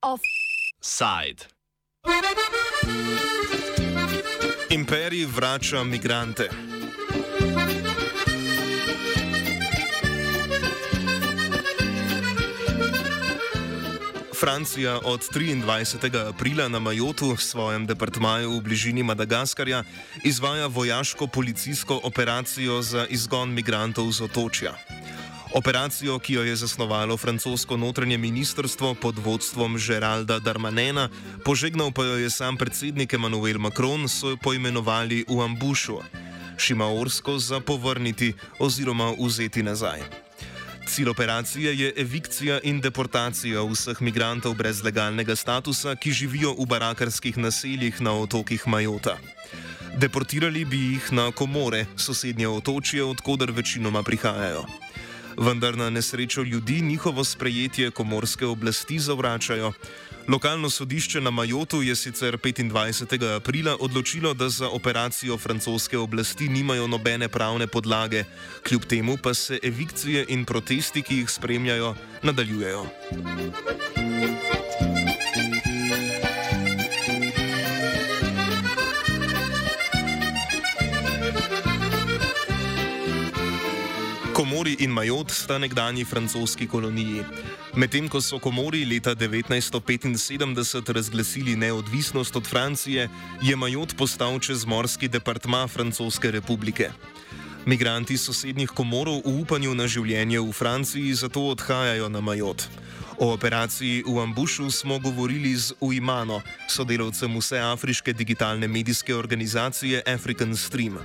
Offside. Imperij vrača migrante. Francija od 23. aprila na Majotu, svojem departmaju v bližini Madagaskarja, izvaja vojaško-policijsko operacijo za izgon migrantov z otočja. Operacijo, ki jo je zasnovalo francosko notranje ministrstvo pod vodstvom Geralda Darmanena, požegnal pa jo je sam predsednik Emmanuel Macron, so jo poimenovali v ambušu, šimaorsko za povrniti oziroma vzeti nazaj. Cilj operacije je evikcija in deportacija vseh migrantov brez legalnega statusa, ki živijo v barakarskih naseljih na otokih Majota. Deportirali bi jih na Komore, sosednje otočje, odkuder večinoma prihajajo. Vendar na nesrečo ljudi njihovo sprejetje komorske oblasti zavračajo. Lokalno sodišče na Majotu je sicer 25. aprila odločilo, da za operacijo francoske oblasti nimajo nobene pravne podlage, kljub temu pa se evikcije in protesti, ki jih spremljajo, nadaljujejo. Komori in Majot sta nekdani francoski koloniji. Medtem ko so Komori leta 1975 razglasili neodvisnost od Francije, je Majot postal čezmorski departma Francoske republike. Migranti sosednjih komorov v upanju na življenje v Franciji zato odhajajo na Majot. O operaciji v Ambušu smo govorili z Uimano, sodelavcem vse afriške digitalne medijske organizacije African Stream.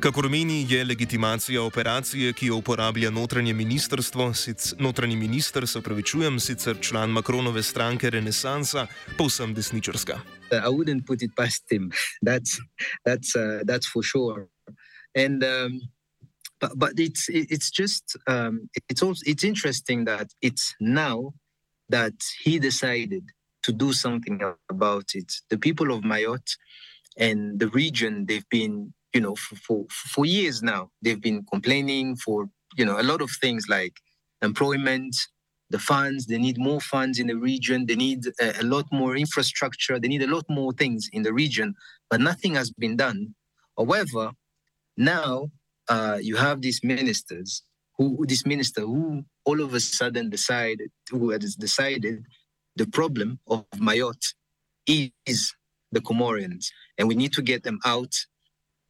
Kakor meni, je legitimacija operacije, ki jo uporablja notranje ministrstvo, sic, notranji minister, se pravičujem, sicer član Makronove stranke Renesansa, povsem desničarska. I wouldn't put it past him. That's that's uh, that's for sure. And um, but but it's it's just um, it's also it's interesting that it's now that he decided to do something about it. The people of Mayotte and the region they've been you know, for, for, for years now. They've been complaining for, you know, a lot of things like employment, the funds, they need more funds in the region, they need a, a lot more infrastructure, they need a lot more things in the region, but nothing has been done. However, now uh, you have these ministers who, this minister who all of a sudden decided, who has decided the problem of Mayotte is the Comorians, and we need to get them out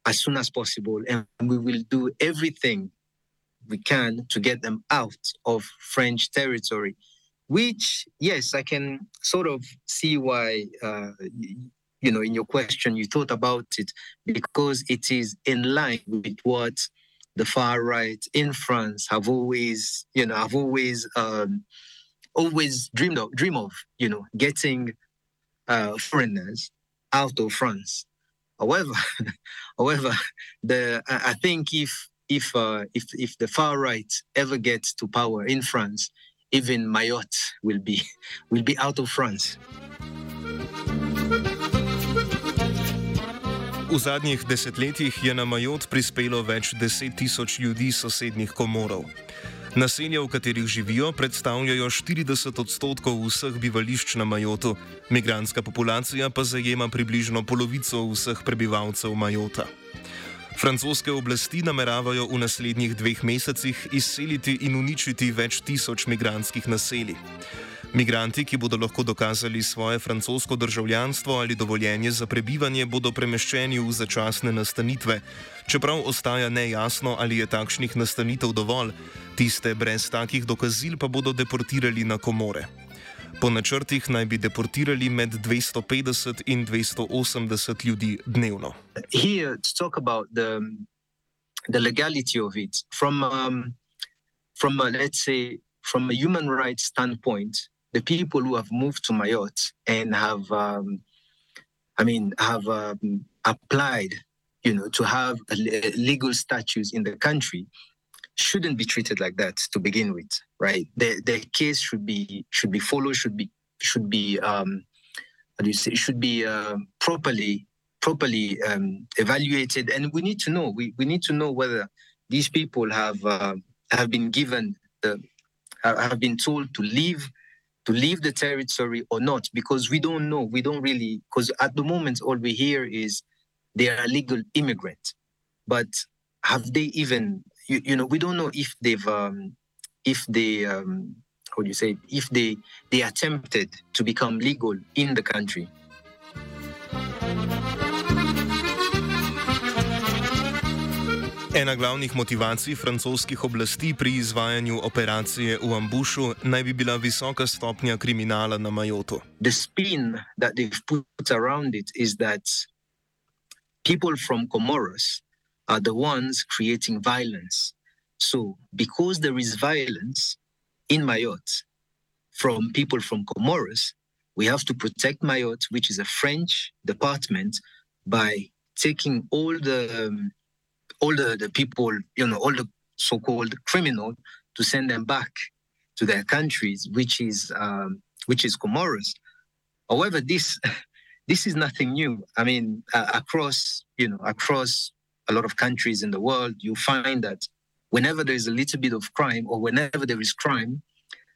as soon as possible. And we will do everything we can to get them out of French territory. Which, yes, I can sort of see why, uh, you know, in your question, you thought about it because it is in line with what the far right in France have always, you know, have always, um, always dreamed of, dream of, you know, getting uh, foreigners out of France. However, however, the I think if if uh, if if the far right ever gets to power in France, even Mayotte will be will be out of France. V zadnjih desetletjih je na Majot prispelo več deset tisoč ljudi sosednjih komorov. Naselja, v katerih živijo, predstavljajo 40 odstotkov vseh bivališč na Majotu, migranska populacija pa zajema približno polovico vseh prebivalcev Majota. Francoske oblasti nameravajo v naslednjih dveh mesecih izseliti in uničiti več tisoč migranskih naselij. Migranti, ki bodo lahko dokazali svoje francosko državljanstvo ali dovoljenje za prebivanje, bodo premeščeni v začasne nastanitve. Čeprav ostaja nejasno, ali je takšnih nastanitev dovolj, tiste brez takih dokazil pa bodo deportirali na komore. Po načrtih naj bi deportirali med 250 in 280 ljudi dnevno. Here, to talk about the, the legality of it, from, um, from a, let's say, from a human rights standpoint, the people who have moved to Mayotte and have, um, I mean, have um, applied, you know, to have legal status in the country, shouldn't be treated like that to begin with, right? The the case should be should be followed, should be should be um, how do you say, should be uh, properly properly um, evaluated, and we need to know. We, we need to know whether these people have uh, have been given the have been told to leave to leave the territory or not because we don't know we don't really because at the moment all we hear is they are legal immigrants but have they even you, you know we don't know if they've um, if they um, how do you say if they they attempted to become legal in the country Ena glavnih motivacij francoskih oblasti pri izvajanju operacije v Ambušu naj bi bila visoka stopnja kriminala na Majotu. The spin that they've put around it is that people from Comoros are the ones creating violence. So, because there is violence in Mayotte from people from Comoros, we have to protect Mayotte, which is a French department, by taking all the um, all the, the people, you know, all the so-called criminal to send them back to their countries, which is um, which is Comoros. However, this this is nothing new. I mean, uh, across you know across a lot of countries in the world, you find that whenever there is a little bit of crime or whenever there is crime,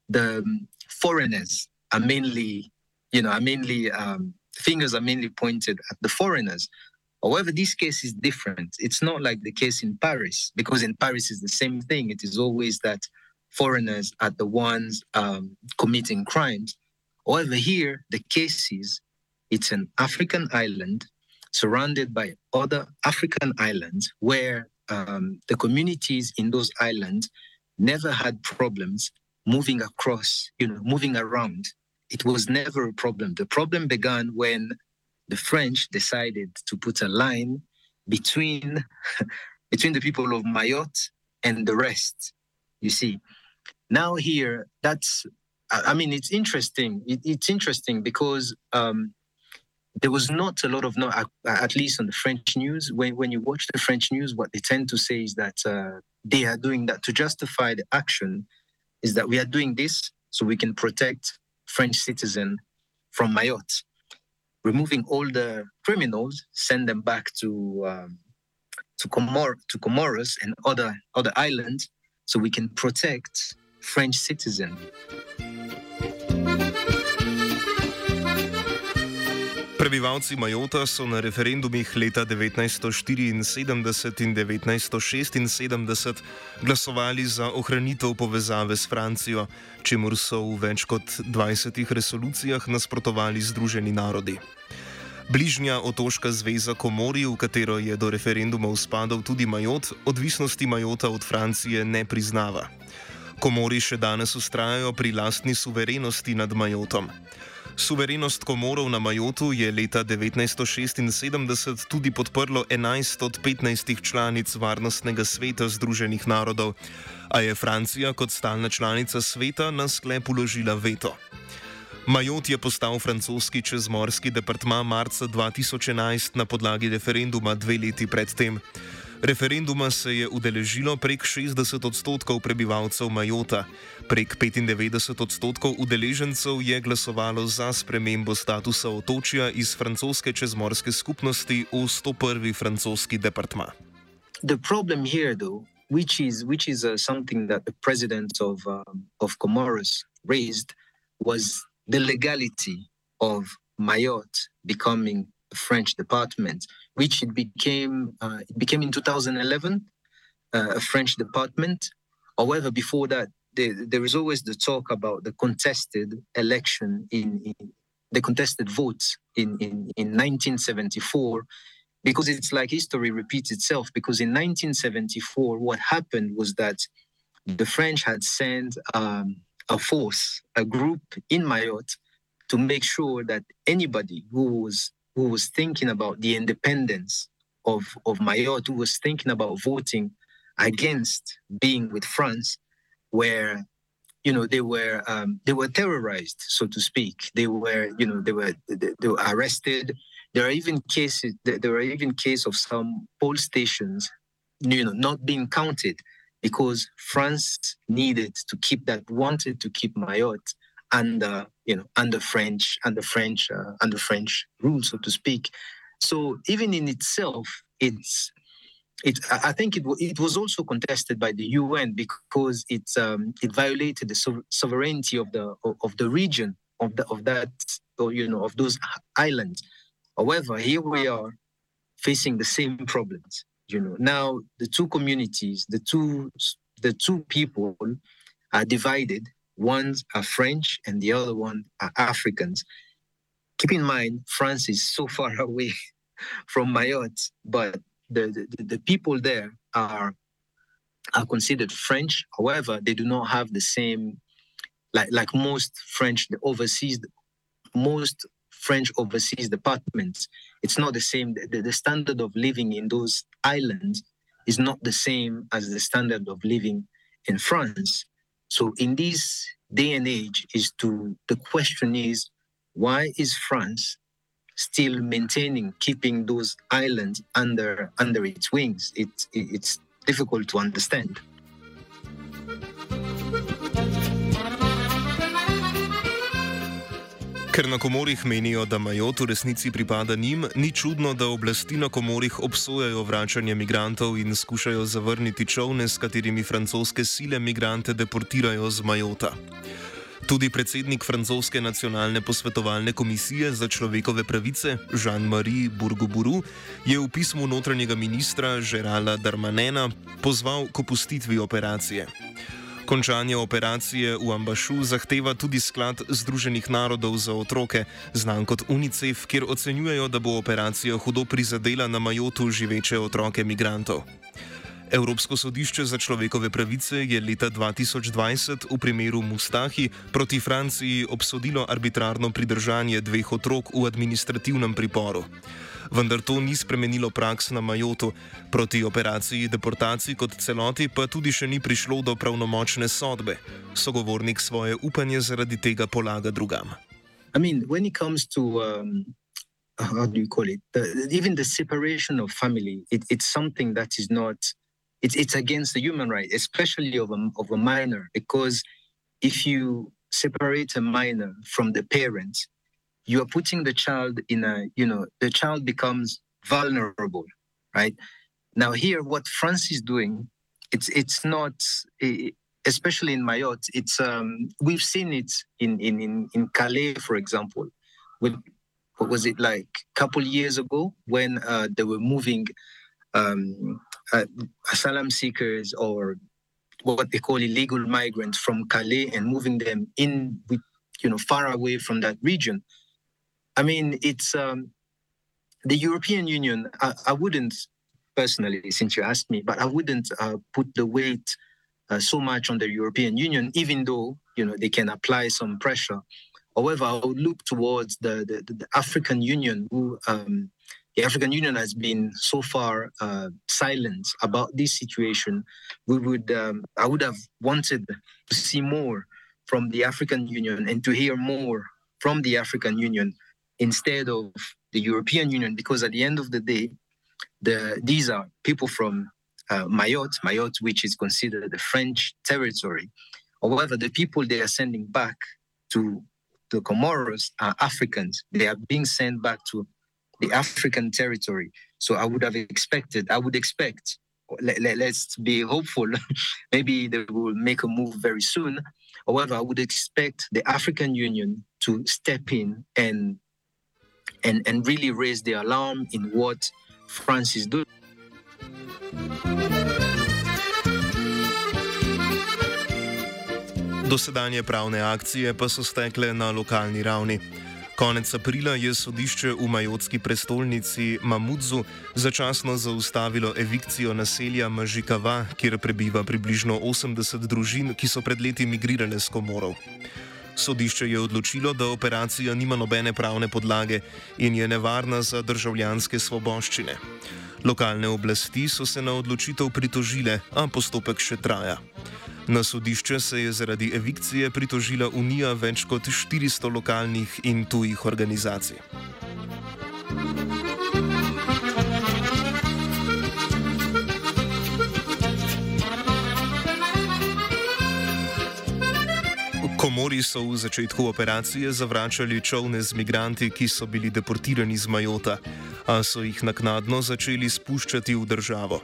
the um, foreigners are mainly you know are mainly um, fingers are mainly pointed at the foreigners However, this case is different. It's not like the case in Paris, because in Paris is the same thing. It is always that foreigners are the ones um, committing crimes. However, here the case is it's an African island surrounded by other African islands where um, the communities in those islands never had problems moving across, you know, moving around. It was never a problem. The problem began when the French decided to put a line between between the people of Mayotte and the rest. You see, now here that's I mean it's interesting. It, it's interesting because um, there was not a lot of no at least on the French news. When when you watch the French news, what they tend to say is that uh, they are doing that to justify the action. Is that we are doing this so we can protect French citizen from Mayotte removing all the criminals, send them back to um, to, Comor- to Comoros and other other islands, so we can protect French citizens. Prebivalci Majota so na referendumih leta 1974 in 1976 glasovali za ohranitev povezave s Francijo, čemu so v več kot 20 resolucijah nasprotovali Združeni narodi. Bližnja otoška zveza Komori, v katero je do referenduma spadal tudi Majot, odvisnosti Majota od Francije ne priznava. Komori še danes ustrajajo pri lastni suverenosti nad Majotom. Suverenost komorov na Majotu je leta 1976 tudi podprlo 11 od 15 članic Varnostnega sveta Združenih narodov, a je Francija kot stalna članica sveta na sklep uložila veto. Majot je postal francoski čezmorski departma marca 2011 na podlagi referenduma dve leti predtem. Referenduma se je udeležilo prek 60 odstotkov prebivalcev Majota. Prek 95 odstotkov udeležencev je glasovalo za spremembo statusa otočja iz francoske čezmorske skupnosti v 101. francoski departma. The problem here, though, which is which is uh, something that the president of um, of Comoros raised, was the legality of Mayotte becoming French department, which it became uh, it became in 2011 uh, a French department. However, before that, there, there is always the talk about the contested election in, in the contested votes in, in, in 1974 because it's like history repeats itself because in 1974 what happened was that the french had sent um, a force a group in mayotte to make sure that anybody who was who was thinking about the independence of, of Mayotte, who was thinking about voting against being with France, where you know they were um, they were terrorized, so to speak. They were you know they were they, they were arrested. There are even cases there are even cases of some poll stations, you know, not being counted because France needed to keep that wanted to keep Mayotte under you know under French under French uh, under French rule, so to speak. So even in itself, it's it, I think it, it was also contested by the UN because it um, it violated the sovereignty of the of the region of the of that or you know of those islands. However, here we are facing the same problems. You know, now the two communities, the two the two people are divided. One's are French and the other one are Africans. Keep in mind, France is so far away from Mayotte, but the, the, the people there are are considered French. However, they do not have the same, like like most French the overseas, most French overseas departments. It's not the same. The, the standard of living in those islands is not the same as the standard of living in France. So in this day and age, is to the question is why is France still maintaining, keeping those islands under under its wings. It's it's difficult to understand. Ker na komorih menijo, da Majot v resnici pripada njim, ni čudno, da oblasti na komorih obsojajo vračanje migrantov in skušajo zavrniti čovne, s katerimi francoske sile migrante deportirajo z Majota. Tudi predsednik francoske nacionalne posvetovalne komisije za človekove pravice Jean-Marie Bourgouburu je v pismu notranjega ministra Žerala Darmanena pozval k opustitvi operacije. Končanje operacije v Ambašu zahteva tudi sklad Združenih narodov za otroke, znan kot UNICEF, kjer ocenjujejo, da bo operacija hudo prizadela na Majotu živeče otroke migrantov. Evropsko sodišče za človekove pravice je leta 2020 v primeru Mustahi proti Franciji obsodilo arbitrarno pridržanje dveh otrok v administrativnem priporu. Vendar to ni spremenilo praks na Majotu, proti operaciji deportacij kot celoti pa tudi še ni prišlo do pravnomočne sodbe. Sogovornik svoje upanje zaradi tega polaga drugam. I mean, when it comes to um, how do you call it? The, even the separation of family, it, it's something that is not it's it's against the human right, especially of a, of a minor, because if you separate a minor from the parents, you are putting the child in a you know the child becomes vulnerable, right? Now here, what France is doing, it's it's not. especially in Mayotte, it's um, we've seen it in, in, in, in Calais, for example. With, what was it like a couple years ago when uh, they were moving um, uh, asylum seekers or what they call illegal migrants from Calais and moving them in, you know, far away from that region. I mean, it's um, the European Union. I, I, wouldn't personally, since you asked me, but I wouldn't uh, put the weight uh, so much on the European Union, even though you know they can apply some pressure. However, I would look towards the the, the African Union, who um, the African Union has been so far uh, silent about this situation. We would, um, I would have wanted to see more from the African Union and to hear more from the African Union instead of the European Union, because at the end of the day, the, these are people from uh, Mayotte, Mayotte, which is considered the French territory. However, the people they are sending back to the Comoros are Africans. They are being sent back to the African territory. So I would have expected, I would expect, let, let, let's be hopeful, maybe they will make a move very soon. However, I would expect the African Union to step in and and and really raise the alarm in what France is doing. Dosedanje pravne akcije pa so stekle na lokalni ravni. Konec aprila je sodišče v majotski prestolnici Mamudzu začasno zaustavilo evikcijo naselja Mažikava, kjer prebiva približno 80 družin, ki so pred leti migrirale z komorov. Sodišče je odločilo, da operacija nima nobene pravne podlage in je nevarna za državljanske svoboščine. Lokalne oblasti so se na odločitev pritožile, a postopek še traja. Na sodišče se je zaradi evikcije pritožila Unija več kot 400 lokalnih in tujih organizacij. Komori so v začetku operacije zavračali čovne z migranti, ki so bili deportirani z Majota, a so jih naknadno začeli spuščati v državo.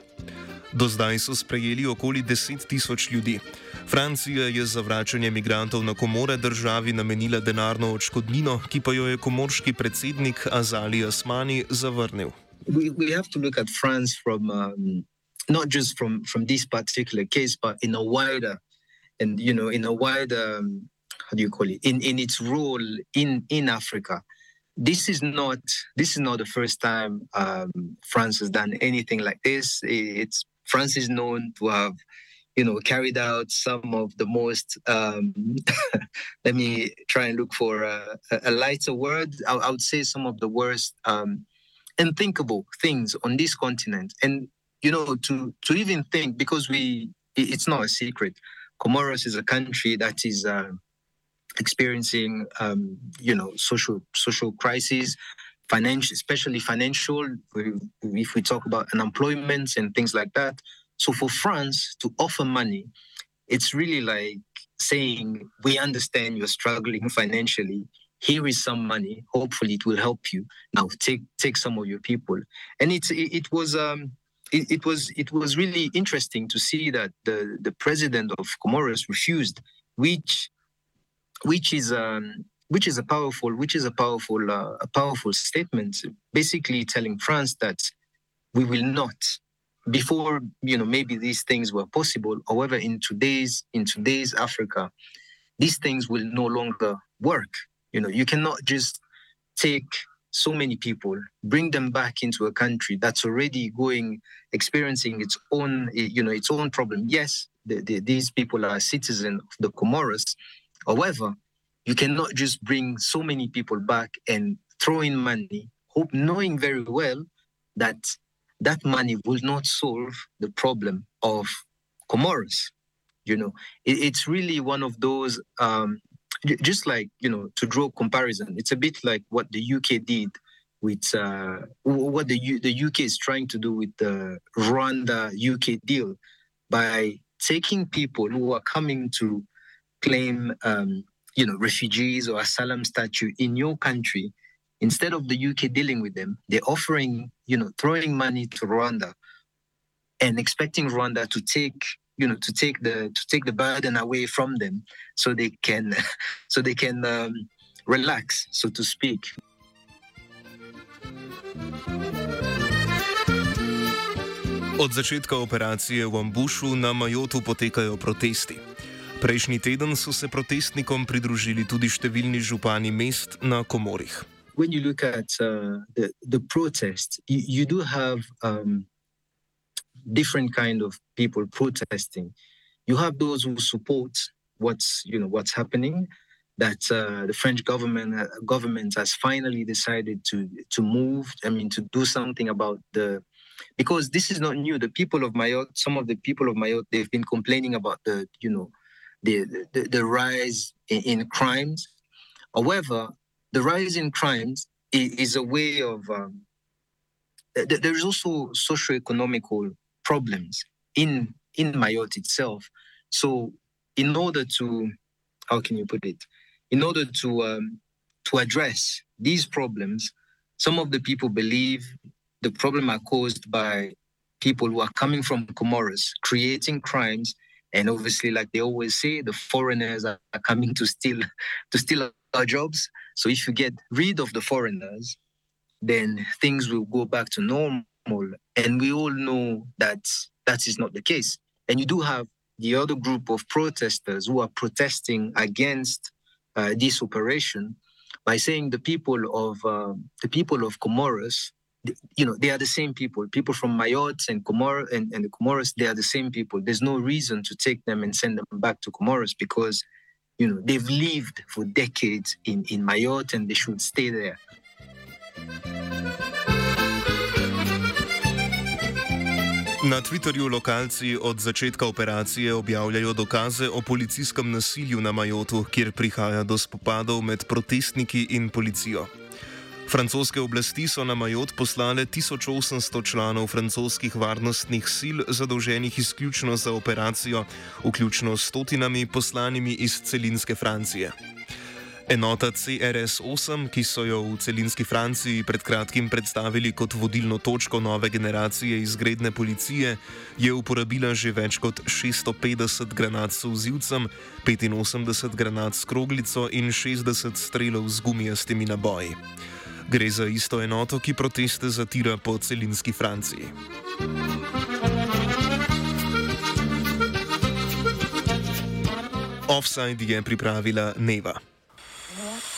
Do zdaj so sprejeli okoli 10 tisoč ljudi. Francija je za vračanje migrantov na komore državi namenila denarno odškodnino, ki pa jo je komorski predsednik Azali Asmani zavrnil. We, we have to look at France from um, not just from from this particular case, but in a wider and you know in a wider um, how do you call it in in its role in in Africa. This is not this is not the first time um, France has done anything like this. It's France is known to have you know carried out some of the most um, let me try and look for a, a lighter word I, I, would say some of the worst um, unthinkable things on this continent and you know to to even think because we it's not a secret comoros is a country that is uh, experiencing um, you know social social crises financial especially financial if we talk about unemployment and things like that so for France to offer money, it's really like saying, we understand you're struggling financially. Here is some money. Hopefully it will help you. Now take take some of your people. And it it, was um it, it, was it was really interesting to see that the, the president of Comoros refused, which which is um which is a powerful which is a powerful uh, a powerful statement basically telling France that we will not before you know maybe these things were possible however in today's in today's africa these things will no longer work. You know you cannot just take so many people bring them back into a country that's already going experiencing its own you know its own problem yes the, the, these people are citizens of the comoros however you cannot just bring so many people back and throw in money hope knowing very well that that money will not solve the problem of Comoros. You know, it, it's really one of those, um, just like, you know, to draw comparison, it's a bit like what the UK did with uh, what the, U- the UK is trying to do with the Rwanda UK deal by taking people who are coming to claim, um, you know, refugees or asylum statute in your country. Instead of the UK dealing with them, they're offering, you know, throwing money to Rwanda and expecting Rwanda to take, you know, to take the to take the burden away from them, so they can, so they can um, relax, so to speak. Od začetka operacije v Ambušu na Majotu potekajo protesti. Prejšnji teden so se protestnikom pridružili tudi številni župani mest na Komorih. when you look at uh, the the protests, you, you do have um, different kind of people protesting. You have those who support what's you know what's happening, that uh, the French government uh, government has finally decided to to move. I mean, to do something about the because this is not new. The people of Mayotte, some of the people of Mayotte, they've been complaining about the you know the the, the rise in, in crimes. However, the rise in crimes is a way of um, there's also socio-economical problems in in Mayotte itself. So, in order to, how can you put it? In order to um, to address these problems, some of the people believe the problem are caused by people who are coming from Comoros, creating crimes, and obviously, like they always say, the foreigners are coming to steal to steal our jobs. So if you get rid of the foreigners, then things will go back to normal. And we all know that that is not the case. And you do have the other group of protesters who are protesting against uh, this operation by saying the people of uh, the people of Comoros, you know, they are the same people. People from Mayotte and Comor and, and the Comoros, they are the same people. There's no reason to take them and send them back to Comoros because you know, they've lived for decades in, in Mayotte and they should stay there. Na Twitterju lokalci od začetka operacije objavljajo dokaze o policijskem nasilju na Majotu, kjer prihaja do spopadov med protestniki in policijo. Francoske oblasti so na Majot poslale 1800 članov francoskih varnostnih sil, zadolženih izključno za operacijo, vključno s stotinami poslanimi iz celinske Francije. Enota CRS-8, ki so jo v celinski Franciji pred kratkim predstavili kot vodilno točko nove generacije izgredne policije, je uporabila že več kot 650 granat s vzivcem, 85 granat s kroglico in 60 strelov z gumijastimi naboji. Gre za isto enoto, ki proteste zatira po celinski Franciji. Offside je pripravila Neva.